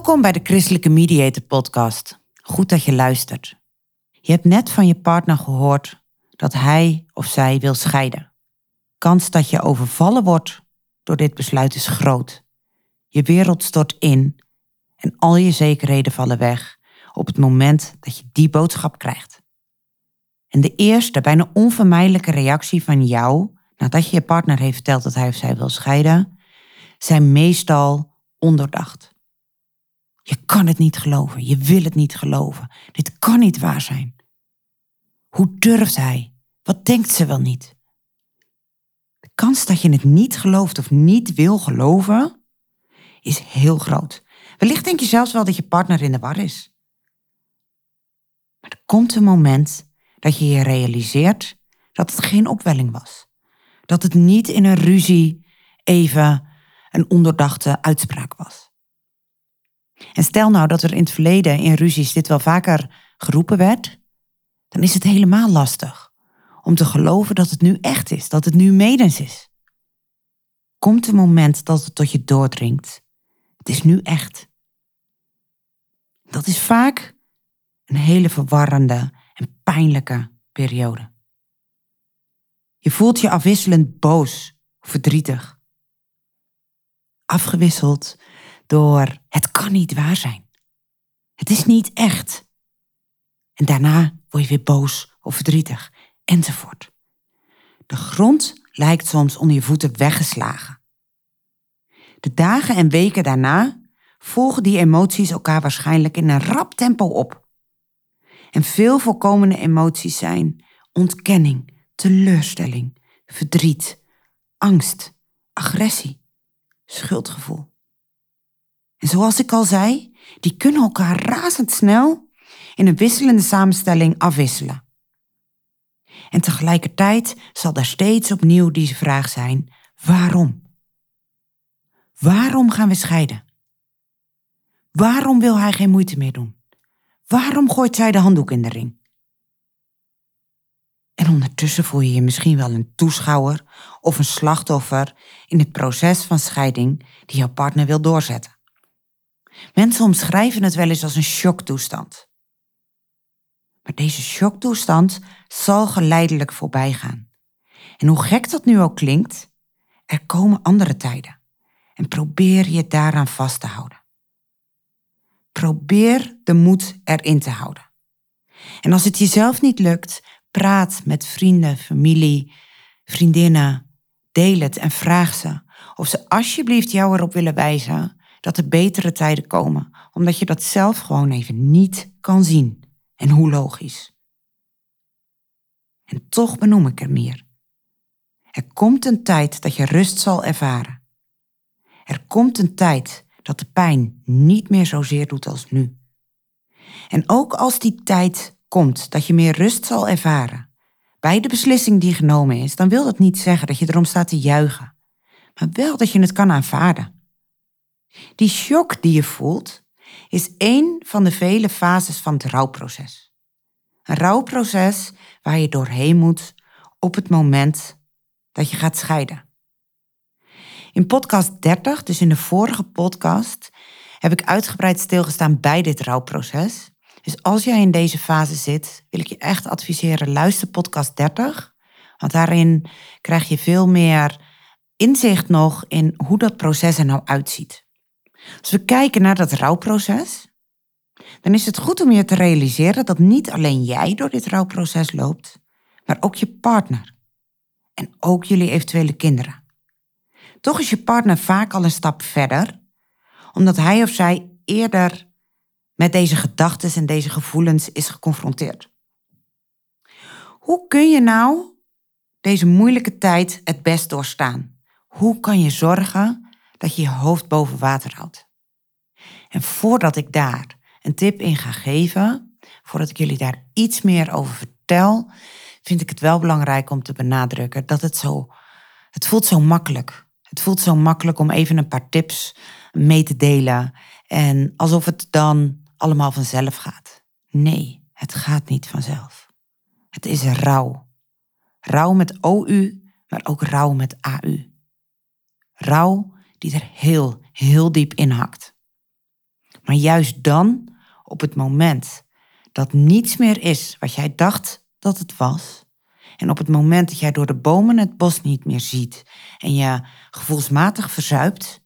Welkom bij de Christelijke Mediator Podcast. Goed dat je luistert. Je hebt net van je partner gehoord dat hij of zij wil scheiden. Kans dat je overvallen wordt door dit besluit is groot. Je wereld stort in en al je zekerheden vallen weg op het moment dat je die boodschap krijgt. En de eerste, bijna onvermijdelijke reactie van jou nadat je je partner heeft verteld dat hij of zij wil scheiden, zijn meestal ondoordacht. Je kan het niet geloven. Je wil het niet geloven. Dit kan niet waar zijn. Hoe durft hij? Wat denkt ze wel niet? De kans dat je het niet gelooft of niet wil geloven is heel groot. Wellicht denk je zelfs wel dat je partner in de war is. Maar er komt een moment dat je je realiseert dat het geen opwelling was. Dat het niet in een ruzie even een onderdachte uitspraak was. En stel nou dat er in het verleden in ruzies dit wel vaker geroepen werd, dan is het helemaal lastig om te geloven dat het nu echt is, dat het nu medens is. Komt een moment dat het tot je doordringt. Het is nu echt. Dat is vaak een hele verwarrende en pijnlijke periode. Je voelt je afwisselend boos verdrietig. Afgewisseld door het kan niet waar zijn. Het is niet echt. En daarna word je weer boos of verdrietig enzovoort. De grond lijkt soms onder je voeten weggeslagen. De dagen en weken daarna volgen die emoties elkaar waarschijnlijk in een rap tempo op. En veel voorkomende emoties zijn ontkenning, teleurstelling, verdriet, angst, agressie, schuldgevoel. En zoals ik al zei, die kunnen elkaar razendsnel in een wisselende samenstelling afwisselen. En tegelijkertijd zal daar steeds opnieuw deze vraag zijn: waarom? Waarom gaan we scheiden? Waarom wil hij geen moeite meer doen? Waarom gooit zij de handdoek in de ring? En ondertussen voel je je misschien wel een toeschouwer of een slachtoffer in het proces van scheiding die jouw partner wil doorzetten. Mensen omschrijven het wel eens als een shocktoestand. Maar deze shocktoestand zal geleidelijk voorbij gaan. En hoe gek dat nu ook klinkt, er komen andere tijden. En probeer je daaraan vast te houden. Probeer de moed erin te houden. En als het jezelf niet lukt, praat met vrienden, familie, vriendinnen. Deel het en vraag ze of ze alsjeblieft jou erop willen wijzen dat er betere tijden komen, omdat je dat zelf gewoon even niet kan zien. En hoe logisch. En toch benoem ik er meer. Er komt een tijd dat je rust zal ervaren. Er komt een tijd dat de pijn niet meer zozeer doet als nu. En ook als die tijd komt dat je meer rust zal ervaren, bij de beslissing die genomen is, dan wil dat niet zeggen dat je erom staat te juichen, maar wel dat je het kan aanvaarden. Die shock die je voelt is één van de vele fases van het rouwproces. Een rouwproces waar je doorheen moet op het moment dat je gaat scheiden. In podcast 30, dus in de vorige podcast, heb ik uitgebreid stilgestaan bij dit rouwproces. Dus als jij in deze fase zit, wil ik je echt adviseren, luister podcast 30. Want daarin krijg je veel meer inzicht nog in hoe dat proces er nou uitziet. Als we kijken naar dat rouwproces, dan is het goed om je te realiseren dat niet alleen jij door dit rouwproces loopt, maar ook je partner. En ook jullie eventuele kinderen. Toch is je partner vaak al een stap verder, omdat hij of zij eerder met deze gedachten en deze gevoelens is geconfronteerd. Hoe kun je nou deze moeilijke tijd het best doorstaan? Hoe kan je zorgen dat je je hoofd boven water houdt? En voordat ik daar een tip in ga geven, voordat ik jullie daar iets meer over vertel, vind ik het wel belangrijk om te benadrukken dat het zo, het voelt zo makkelijk. Het voelt zo makkelijk om even een paar tips mee te delen en alsof het dan allemaal vanzelf gaat. Nee, het gaat niet vanzelf. Het is rouw. Rouw met OU, maar ook rouw met AU. Rouw die er heel, heel diep in hakt. Maar juist dan, op het moment dat niets meer is wat jij dacht dat het was, en op het moment dat jij door de bomen het bos niet meer ziet en je gevoelsmatig verzuipt,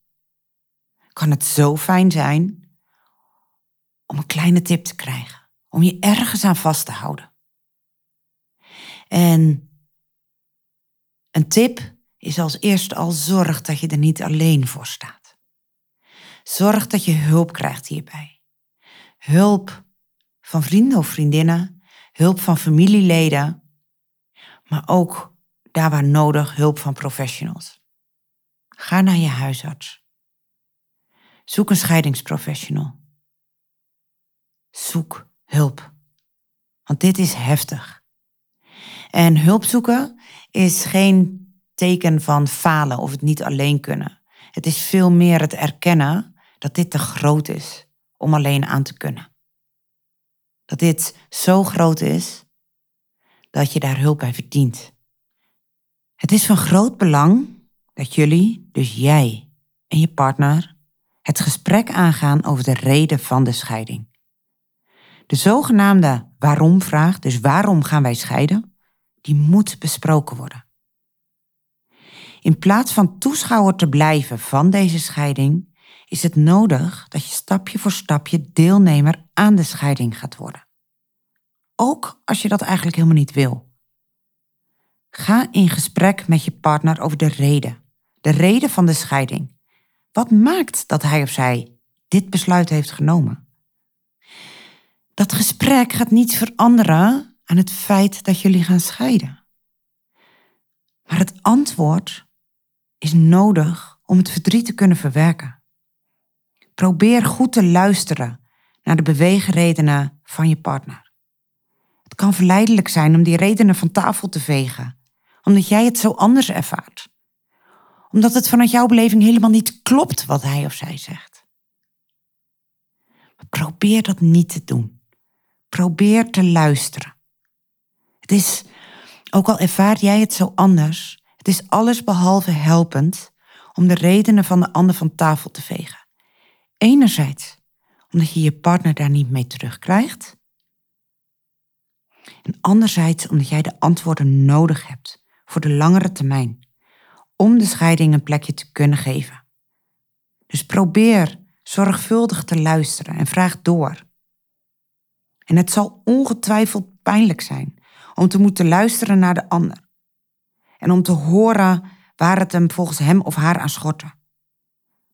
kan het zo fijn zijn om een kleine tip te krijgen, om je ergens aan vast te houden. En een tip is als eerste al zorg dat je er niet alleen voor staat. Zorg dat je hulp krijgt hierbij. Hulp van vrienden of vriendinnen, hulp van familieleden, maar ook daar waar nodig hulp van professionals. Ga naar je huisarts. Zoek een scheidingsprofessional. Zoek hulp. Want dit is heftig. En hulp zoeken is geen teken van falen of het niet alleen kunnen. Het is veel meer het erkennen dat dit te groot is om alleen aan te kunnen. Dat dit zo groot is dat je daar hulp bij verdient. Het is van groot belang dat jullie, dus jij en je partner, het gesprek aangaan over de reden van de scheiding. De zogenaamde waarom-vraag, dus waarom gaan wij scheiden, die moet besproken worden. In plaats van toeschouwer te blijven van deze scheiding, is het nodig dat je stapje voor stapje deelnemer aan de scheiding gaat worden. Ook als je dat eigenlijk helemaal niet wil. Ga in gesprek met je partner over de reden, de reden van de scheiding. Wat maakt dat hij of zij dit besluit heeft genomen? Dat gesprek gaat niets veranderen aan het feit dat jullie gaan scheiden. Maar het antwoord is nodig om het verdriet te kunnen verwerken. Probeer goed te luisteren naar de beweegredenen van je partner. Het kan verleidelijk zijn om die redenen van tafel te vegen, omdat jij het zo anders ervaart. Omdat het vanuit jouw beleving helemaal niet klopt wat hij of zij zegt. Maar probeer dat niet te doen. Probeer te luisteren. Het is, ook al ervaart jij het zo anders, het is alles behalve helpend om de redenen van de ander van tafel te vegen. Enerzijds omdat je je partner daar niet mee terugkrijgt. En anderzijds omdat jij de antwoorden nodig hebt voor de langere termijn. Om de scheiding een plekje te kunnen geven. Dus probeer zorgvuldig te luisteren en vraag door. En het zal ongetwijfeld pijnlijk zijn om te moeten luisteren naar de ander en om te horen waar het hem volgens hem of haar aan schortte.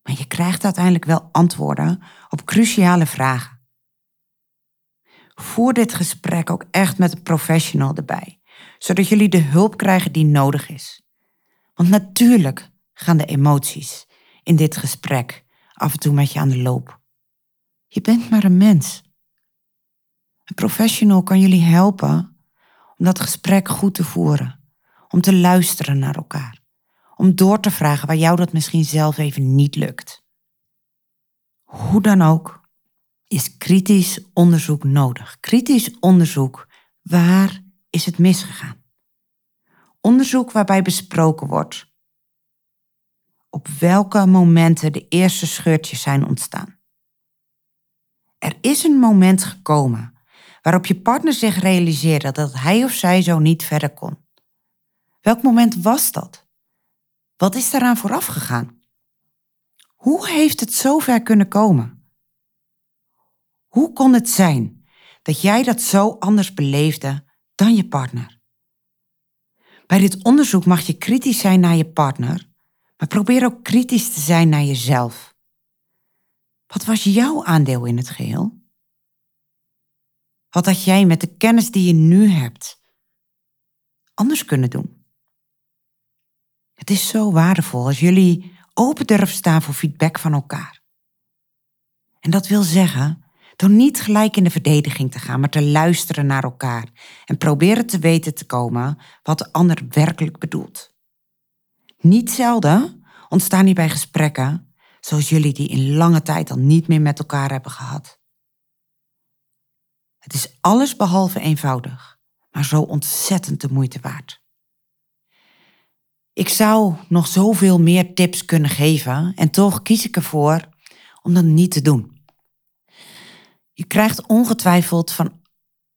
Maar je krijgt uiteindelijk wel antwoorden op cruciale vragen. Voer dit gesprek ook echt met een professional erbij, zodat jullie de hulp krijgen die nodig is. Want natuurlijk gaan de emoties in dit gesprek af en toe met je aan de loop. Je bent maar een mens. Een professional kan jullie helpen om dat gesprek goed te voeren om te luisteren naar elkaar, om door te vragen waar jou dat misschien zelf even niet lukt. Hoe dan ook, is kritisch onderzoek nodig. Kritisch onderzoek, waar is het misgegaan? Onderzoek waarbij besproken wordt op welke momenten de eerste scheurtjes zijn ontstaan. Er is een moment gekomen waarop je partner zich realiseerde dat hij of zij zo niet verder kon. Welk moment was dat? Wat is daaraan vooraf gegaan? Hoe heeft het zover kunnen komen? Hoe kon het zijn dat jij dat zo anders beleefde dan je partner? Bij dit onderzoek mag je kritisch zijn naar je partner, maar probeer ook kritisch te zijn naar jezelf. Wat was jouw aandeel in het geheel? Wat had jij met de kennis die je nu hebt anders kunnen doen? Het is zo waardevol als jullie open durven staan voor feedback van elkaar. En dat wil zeggen door niet gelijk in de verdediging te gaan, maar te luisteren naar elkaar en proberen te weten te komen wat de ander werkelijk bedoelt. Niet zelden ontstaan hierbij gesprekken zoals jullie die in lange tijd al niet meer met elkaar hebben gehad. Het is alles behalve eenvoudig, maar zo ontzettend de moeite waard. Ik zou nog zoveel meer tips kunnen geven en toch kies ik ervoor om dat niet te doen. Je krijgt ongetwijfeld van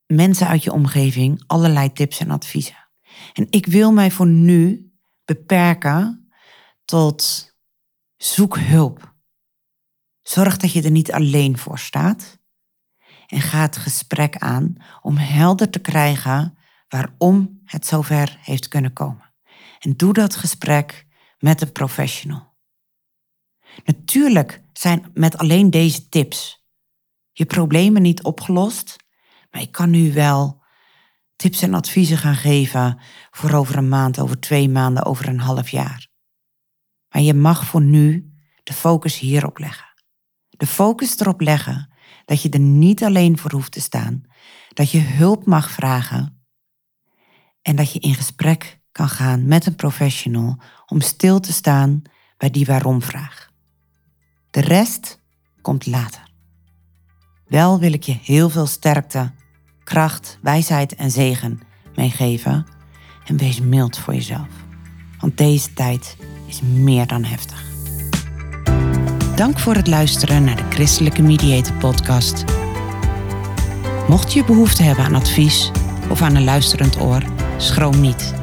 mensen uit je omgeving allerlei tips en adviezen. En ik wil mij voor nu beperken tot zoek hulp. Zorg dat je er niet alleen voor staat. En ga het gesprek aan om helder te krijgen waarom het zover heeft kunnen komen. En doe dat gesprek met een professional. Natuurlijk zijn met alleen deze tips je problemen niet opgelost, maar ik kan nu wel tips en adviezen gaan geven voor over een maand, over twee maanden, over een half jaar. Maar je mag voor nu de focus hierop leggen. De focus erop leggen dat je er niet alleen voor hoeft te staan, dat je hulp mag vragen en dat je in gesprek kan gaan met een professional om stil te staan bij die waarom-vraag. De rest komt later. Wel wil ik je heel veel sterkte, kracht, wijsheid en zegen meegeven. En wees mild voor jezelf. Want deze tijd is meer dan heftig. Dank voor het luisteren naar de Christelijke Mediator podcast. Mocht je behoefte hebben aan advies of aan een luisterend oor, schroom niet.